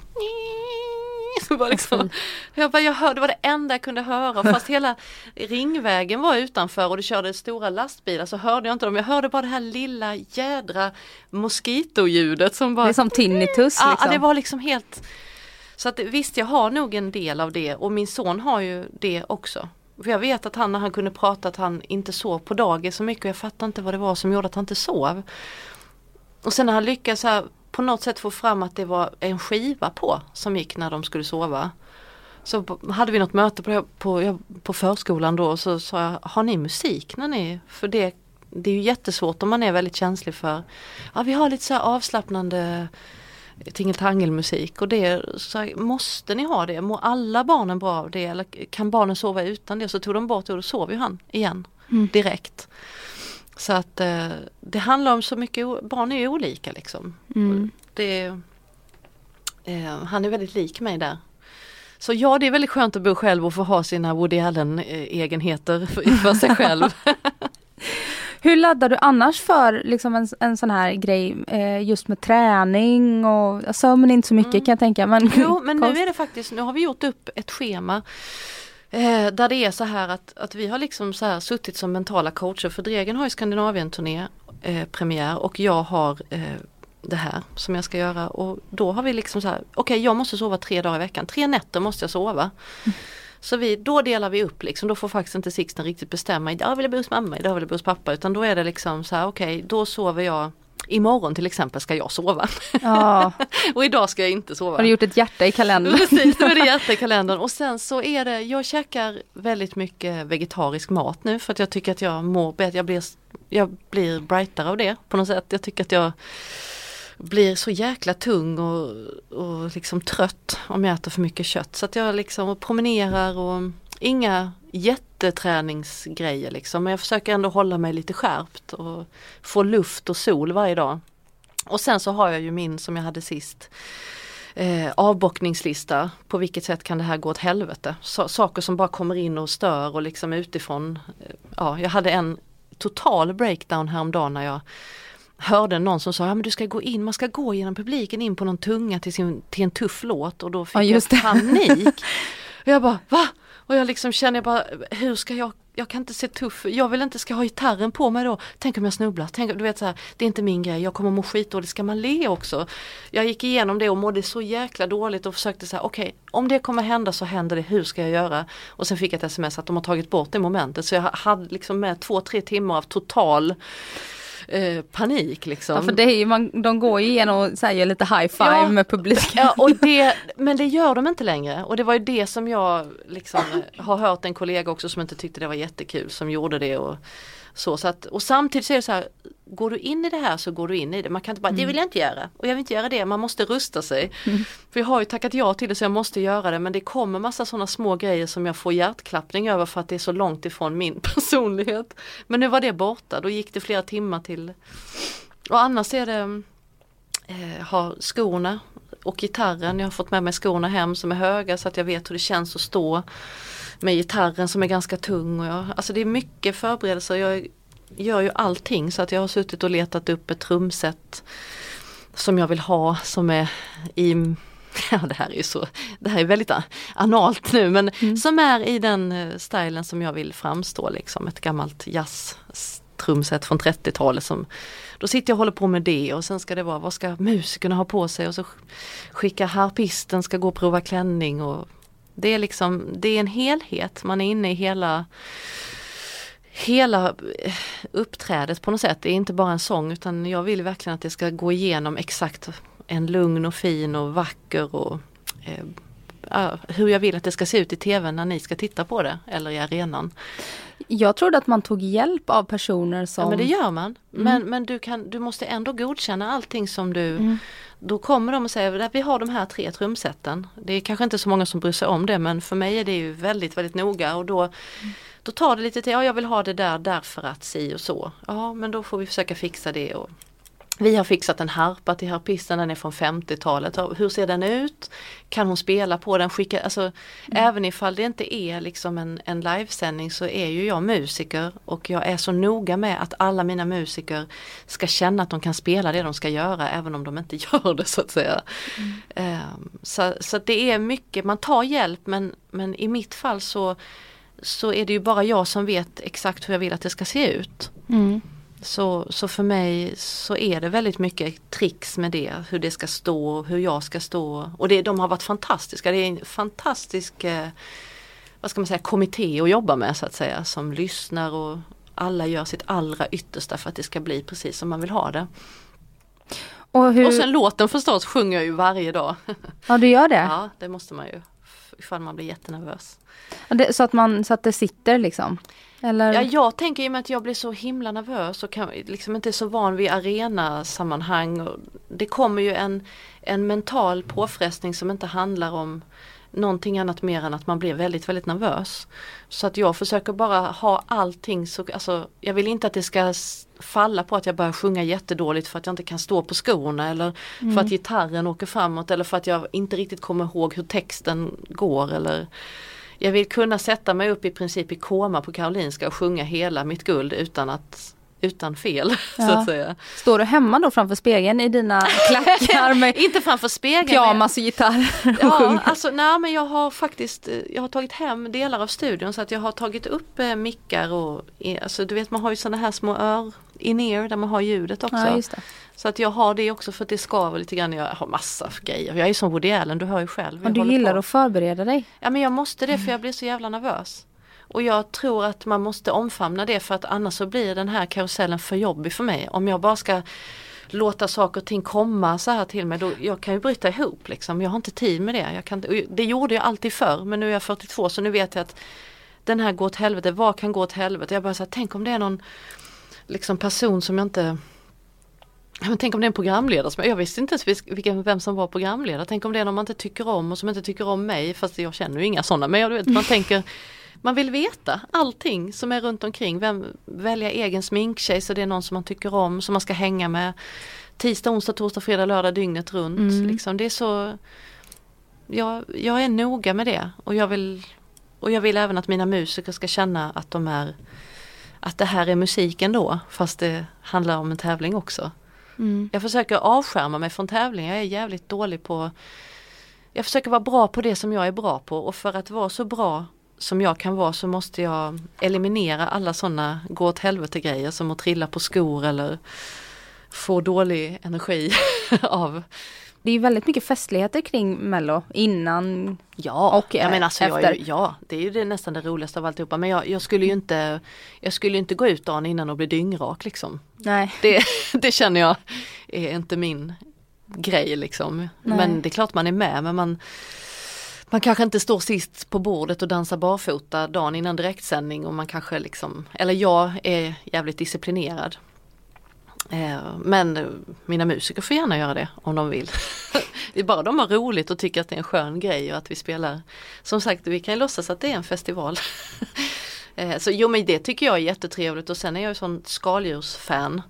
som (laughs) bara liksom, jag, bara, jag hörde, det var det enda jag kunde höra fast hela ringvägen var utanför och det körde stora lastbilar så hörde jag inte dem. Jag hörde bara det här lilla jädra moskitljudet som bara Det är som tinnitus Ja, liksom. det var liksom helt Så att visst jag har nog en del av det och min son har ju det också. För jag vet att han när han kunde prata att han inte sov på dagis så mycket och jag fattar inte vad det var som gjorde att han inte sov. Och sen när han lyckades så här, på något sätt få fram att det var en skiva på som gick när de skulle sova. Så hade vi något möte på, på, på förskolan då och så sa jag, har ni musik när ni, för det, det är ju jättesvårt om man är väldigt känslig för, ja vi har lite så avslappnande tingeltangelmusik och det, så här, måste ni ha det? Mår alla barnen bra av det eller kan barnen sova utan det? Så tog de bort det och då sov ju han igen Mm. Så att eh, det handlar om så mycket, barn är ju olika liksom. Mm. Det, eh, han är väldigt lik mig där. Så ja, det är väldigt skönt att bo själv och få ha sina Woody Allen eh, egenheter för, för sig själv. (laughs) Hur laddar du annars för liksom en, en sån här grej eh, just med träning och sömn inte så mycket Mm. kan jag tänka. Men, Jo, men nu är det faktiskt, nu har vi gjort upp ett schema eh, där det är så här att, att vi har liksom så här suttit som mentala coacher. För Dregen har ju Skandinavien-turné eh, premiär och jag har eh, det här som jag ska göra. Och då har vi liksom så här, okej jag måste sova tre dagar i veckan, tre nätter måste jag sova. Så vi, då delar vi upp liksom, då får faktiskt inte Sixten riktigt bestämma, idag vill jag bo hos mamma, idag vill jag bo hos pappa, utan då är det liksom så här, okej då sover jag Imorgon till exempel ska jag sova Ja, (laughs) och idag ska jag inte sova. har du gjort ett hjärta i kalendern? (laughs) Precis, då är det hjärta i (laughs) kalendern och sen så är det, jag käkar väldigt mycket vegetarisk mat nu för att jag tycker att jag mår bättre, jag blir, jag blir brightare av det på något sätt. Jag tycker att jag blir så jäkla tung och, och liksom trött om jag äter för mycket kött. Så att jag liksom promenerar och inga jätteträningsgrejer liksom. Men jag försöker ändå hålla mig lite skärpt och få luft och sol varje dag. Och sen så har jag ju min som jag hade sist eh, avbockningslista. På vilket sätt kan det här gå åt helvete? Så, saker som bara kommer in och stör och liksom utifrån. Eh, ja, jag hade en total breakdown häromdagen när jag hörde någon som sa, ja men du ska gå in, man ska gå genom publiken in på någon tunga till, sin, till en tuff låt och då fick Ja, jag panik. (laughs) och jag bara, va? Och jag liksom känner jag bara, hur ska jag, jag kan inte se tuff, jag vill inte, ska ha gitarren på mig då? Tänk om jag snubblar? Tänk, du vet så här, det är inte min grej, jag kommer må skitdåligt, ska man le också? Jag gick igenom det och mådde så jäkla dåligt och försökte säga, okej, om det kommer hända så händer det, hur ska jag göra? Och sen fick jag ett sms att de har tagit bort det momentet så jag hade liksom med två, tre timmar av total eh, panik liksom. Ja, för det är ju, man, de går ju igenom och säger lite high five Ja. med publiken. Ja, och (laughs) det, men det gör de inte längre och det var ju det som jag liksom har hört en kollega också som inte tyckte det var jättekul som gjorde det och så. så att, och samtidigt så är det så här, går du in i det här så går du in i det. Man kan inte bara, det vill jag inte göra och jag vill inte göra det, man måste rusta sig. För jag har ju tackat ja till det så jag måste göra det men det kommer massa sådana små grejer som jag får hjärtklappning över för att det är så långt ifrån min (laughs) personlighet. Men nu var det borta, då gick det flera timmar till. Och annars är det eh, har skorna och gitarren. Jag har fått med mig skorna hem som är höga så att jag vet hur det känns att stå med gitarren som är ganska tung. Och jag, alltså det är mycket förberedelser. Jag gör ju allting så att jag har suttit och letat upp ett trumset som jag vill ha som är i (laughs) Ja det här är ju så, det här är väldigt analt nu men som är i den eh, stilen som jag vill framstå liksom. Ett gammalt jazz-trumset från 30-talet som Då sitter jag och håller på med det och sen ska det vara vad ska musikerna ha på sig och så skickar harpisten ska gå och prova klänning och det är liksom, det är en helhet, man är inne i hela hela eh, uppträdet på något sätt. Det är inte bara en sång utan jag vill verkligen att det ska gå igenom exakt en lugn och fin och vacker och eh, hur jag vill att det ska se ut i tv när ni ska titta på det eller i arenan. Jag trodde att man tog hjälp av personer som... Ja men det gör man. Men, men du, kan, du måste ändå godkänna allting som du Mm. Då kommer de och säger att vi har de här tre trumseten. Det är kanske inte så många som bryr sig om det men för mig är det ju väldigt väldigt noga och då Då tar det lite tid, ja jag vill ha det där därför att si och så. Ja men då får vi försöka fixa det. Och vi har fixat en harpa till harpisten, den är från 50-talet. Ja, Hur ser den ut? Kan hon spela på den? Skicka, alltså, Även ifall det inte är liksom en, en livesändning så är ju jag musiker och jag är så noga med att alla mina musiker ska känna att de kan spela det de ska göra även om de inte (laughs) gör det så att säga. Ehm, så, så att det är mycket, man tar hjälp men, men i mitt fall så, så är det ju bara jag som vet exakt hur jag vill att det ska se ut. Mm. Så, så för mig så är det väldigt mycket tricks med det, hur det ska stå, hur jag ska stå. Och det, de har varit fantastiska, det är en fantastisk eh, vad ska man säga, kommitté att jobba med så att säga som lyssnar och alla gör sitt allra yttersta för att det ska bli precis som man vill ha det. Och hur... Och sen låten förstås sjunger jag ju varje dag. Ja, du gör det? (laughs) Ja, det måste man ju. Ifall man blir jättenervös. Det, så, att man, så att det sitter liksom? Eller? Ja, jag tänker i och med att jag blir så himla nervös och kan, liksom inte är så van vid arenasammanhang. Och det kommer ju en, en mental påfrestning som inte handlar om någonting annat mer än att man blir väldigt, väldigt nervös. Så att jag försöker bara ha allting så, alltså jag vill inte att det ska falla på att jag börjar sjunga jättedåligt för att jag inte kan stå på skorna eller för att gitarren åker framåt eller för att jag inte riktigt kommer ihåg hur texten går eller jag vill kunna sätta mig upp i princip i koma på Karolinska och sjunga hela mitt guld utan att utan fel (laughs) så Ja. att säga. Står du hemma då framför spegeln i dina klackar (laughs) med Inte framför spegeln. pyjamas och gitarr och Ja, alltså nej men jag har faktiskt eh, jag har tagit hem delar av studion så att jag har tagit upp eh, mickar och eh, alltså du vet man har ju sådana här små ör in-ear där man har ljudet också. Ja. Så att jag har det också för att det skaver lite grann. Jag har massa grejer. Jag är som Woody Allen, du hör ju själv. Och du gillar på. att förbereda dig? Ja men jag måste det för jag blir så jävla nervös. Och jag tror att man måste omfamna det för att annars så blir den här karusellen för jobbig för mig. Om jag bara ska låta saker och ting komma så här till mig, då, jag kan ju bryta ihop liksom. Jag har inte tid med det. Jag kan, det gjorde jag alltid förr men nu är jag 42 så nu vet jag att den här går åt helvete, vad kan gå åt helvete? Jag bara så här, tänk om det är någon liksom person som jag inte men tänk om det är en programledare, som, jag visste inte ens vilken, vem som var programledare. Tänk om det är någon man inte tycker om och som inte tycker om mig, fast jag känner ju inga sådana. Men jag vet, man tänker, man vill veta allting som är runt omkring. Vem, välja egen sminktjej så det är någon som man tycker om, som man ska hänga med. Tisdag, onsdag, torsdag, fredag, lördag dygnet runt. Mm. Liksom, det är så, jag, jag är noga med det och jag vill och jag vill även att mina musiker ska känna att de är att det här är musiken då fast det handlar om en tävling också. Mm. Jag försöker avskärma mig från tävlingar, jag är jävligt dålig på Jag försöker vara bra på det som jag är bra på och för att vara så bra som jag kan vara så måste jag eliminera alla sådana gå åt helvete grejer som att trilla på skor eller få dålig energi (laughs) av Det är väldigt mycket festligheter kring mello innan. Ja, Och, jag eh, menar, alltså, jag, är efter. ju- ja det är ju det, nästan det roligaste av alltihopa men jag, jag skulle ju inte Jag skulle inte gå ut dagen innan och bli dyngrak liksom. Nej. Det, (laughs) det känner jag är inte min grej liksom. Nej. Men det är klart man är med men man man kanske inte står sist på bordet och dansar barfota dagen innan direktsändning och man kanske liksom, eller jag är jävligt disciplinerad. Eh, Men mina musiker får gärna göra det om de vill. Det är bara de har roligt och tycker att det är en skön grej och att vi spelar. Som sagt, vi kan ju låtsas att det är en festival. (laughs) Eh, Så jo men det tycker jag är jättetrevligt och sen är jag ju sån skaldjursfan.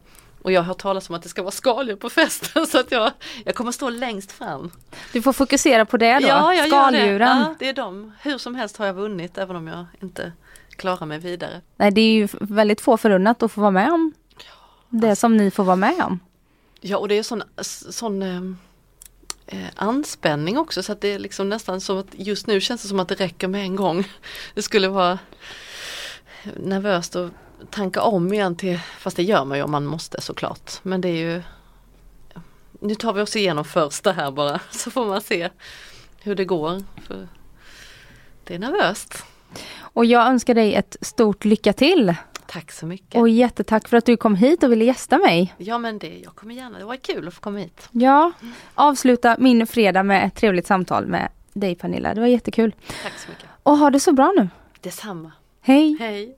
Och jag har hört talas om att det ska vara skaldjur på festen (laughs) så att jag, jag kommer stå längst fram. Du får fokusera på det då. Ja, jag gör det. Skaldjuren. Ja, det är de. Hur som helst har jag vunnit även om jag inte klarar mig vidare. Nej, det är ju väldigt få förunnat att få vara med om det som ni får vara med om. Ja och det är sån, sån eh, eh, anspänning också så att det är liksom nästan som att just nu känns det som att det räcker med en gång. Det skulle vara nervöst att tanka om igen till, fast det gör man ju om man måste såklart. Men det är ju Nu tar vi oss igenom första här bara (laughs) så får man se hur det går. För det är nervöst. Och jag önskar dig ett stort lycka till. Tack så mycket. Och jättetack för att du kom hit och ville gästa mig. Ja men det, jag kommer gärna, det var kul att få komma hit. Ja, avsluta min fredag med ett trevligt samtal med dig Pernilla. Det var jättekul. Tack så mycket. Och ha det så bra nu. Detsamma. Hej! Hej.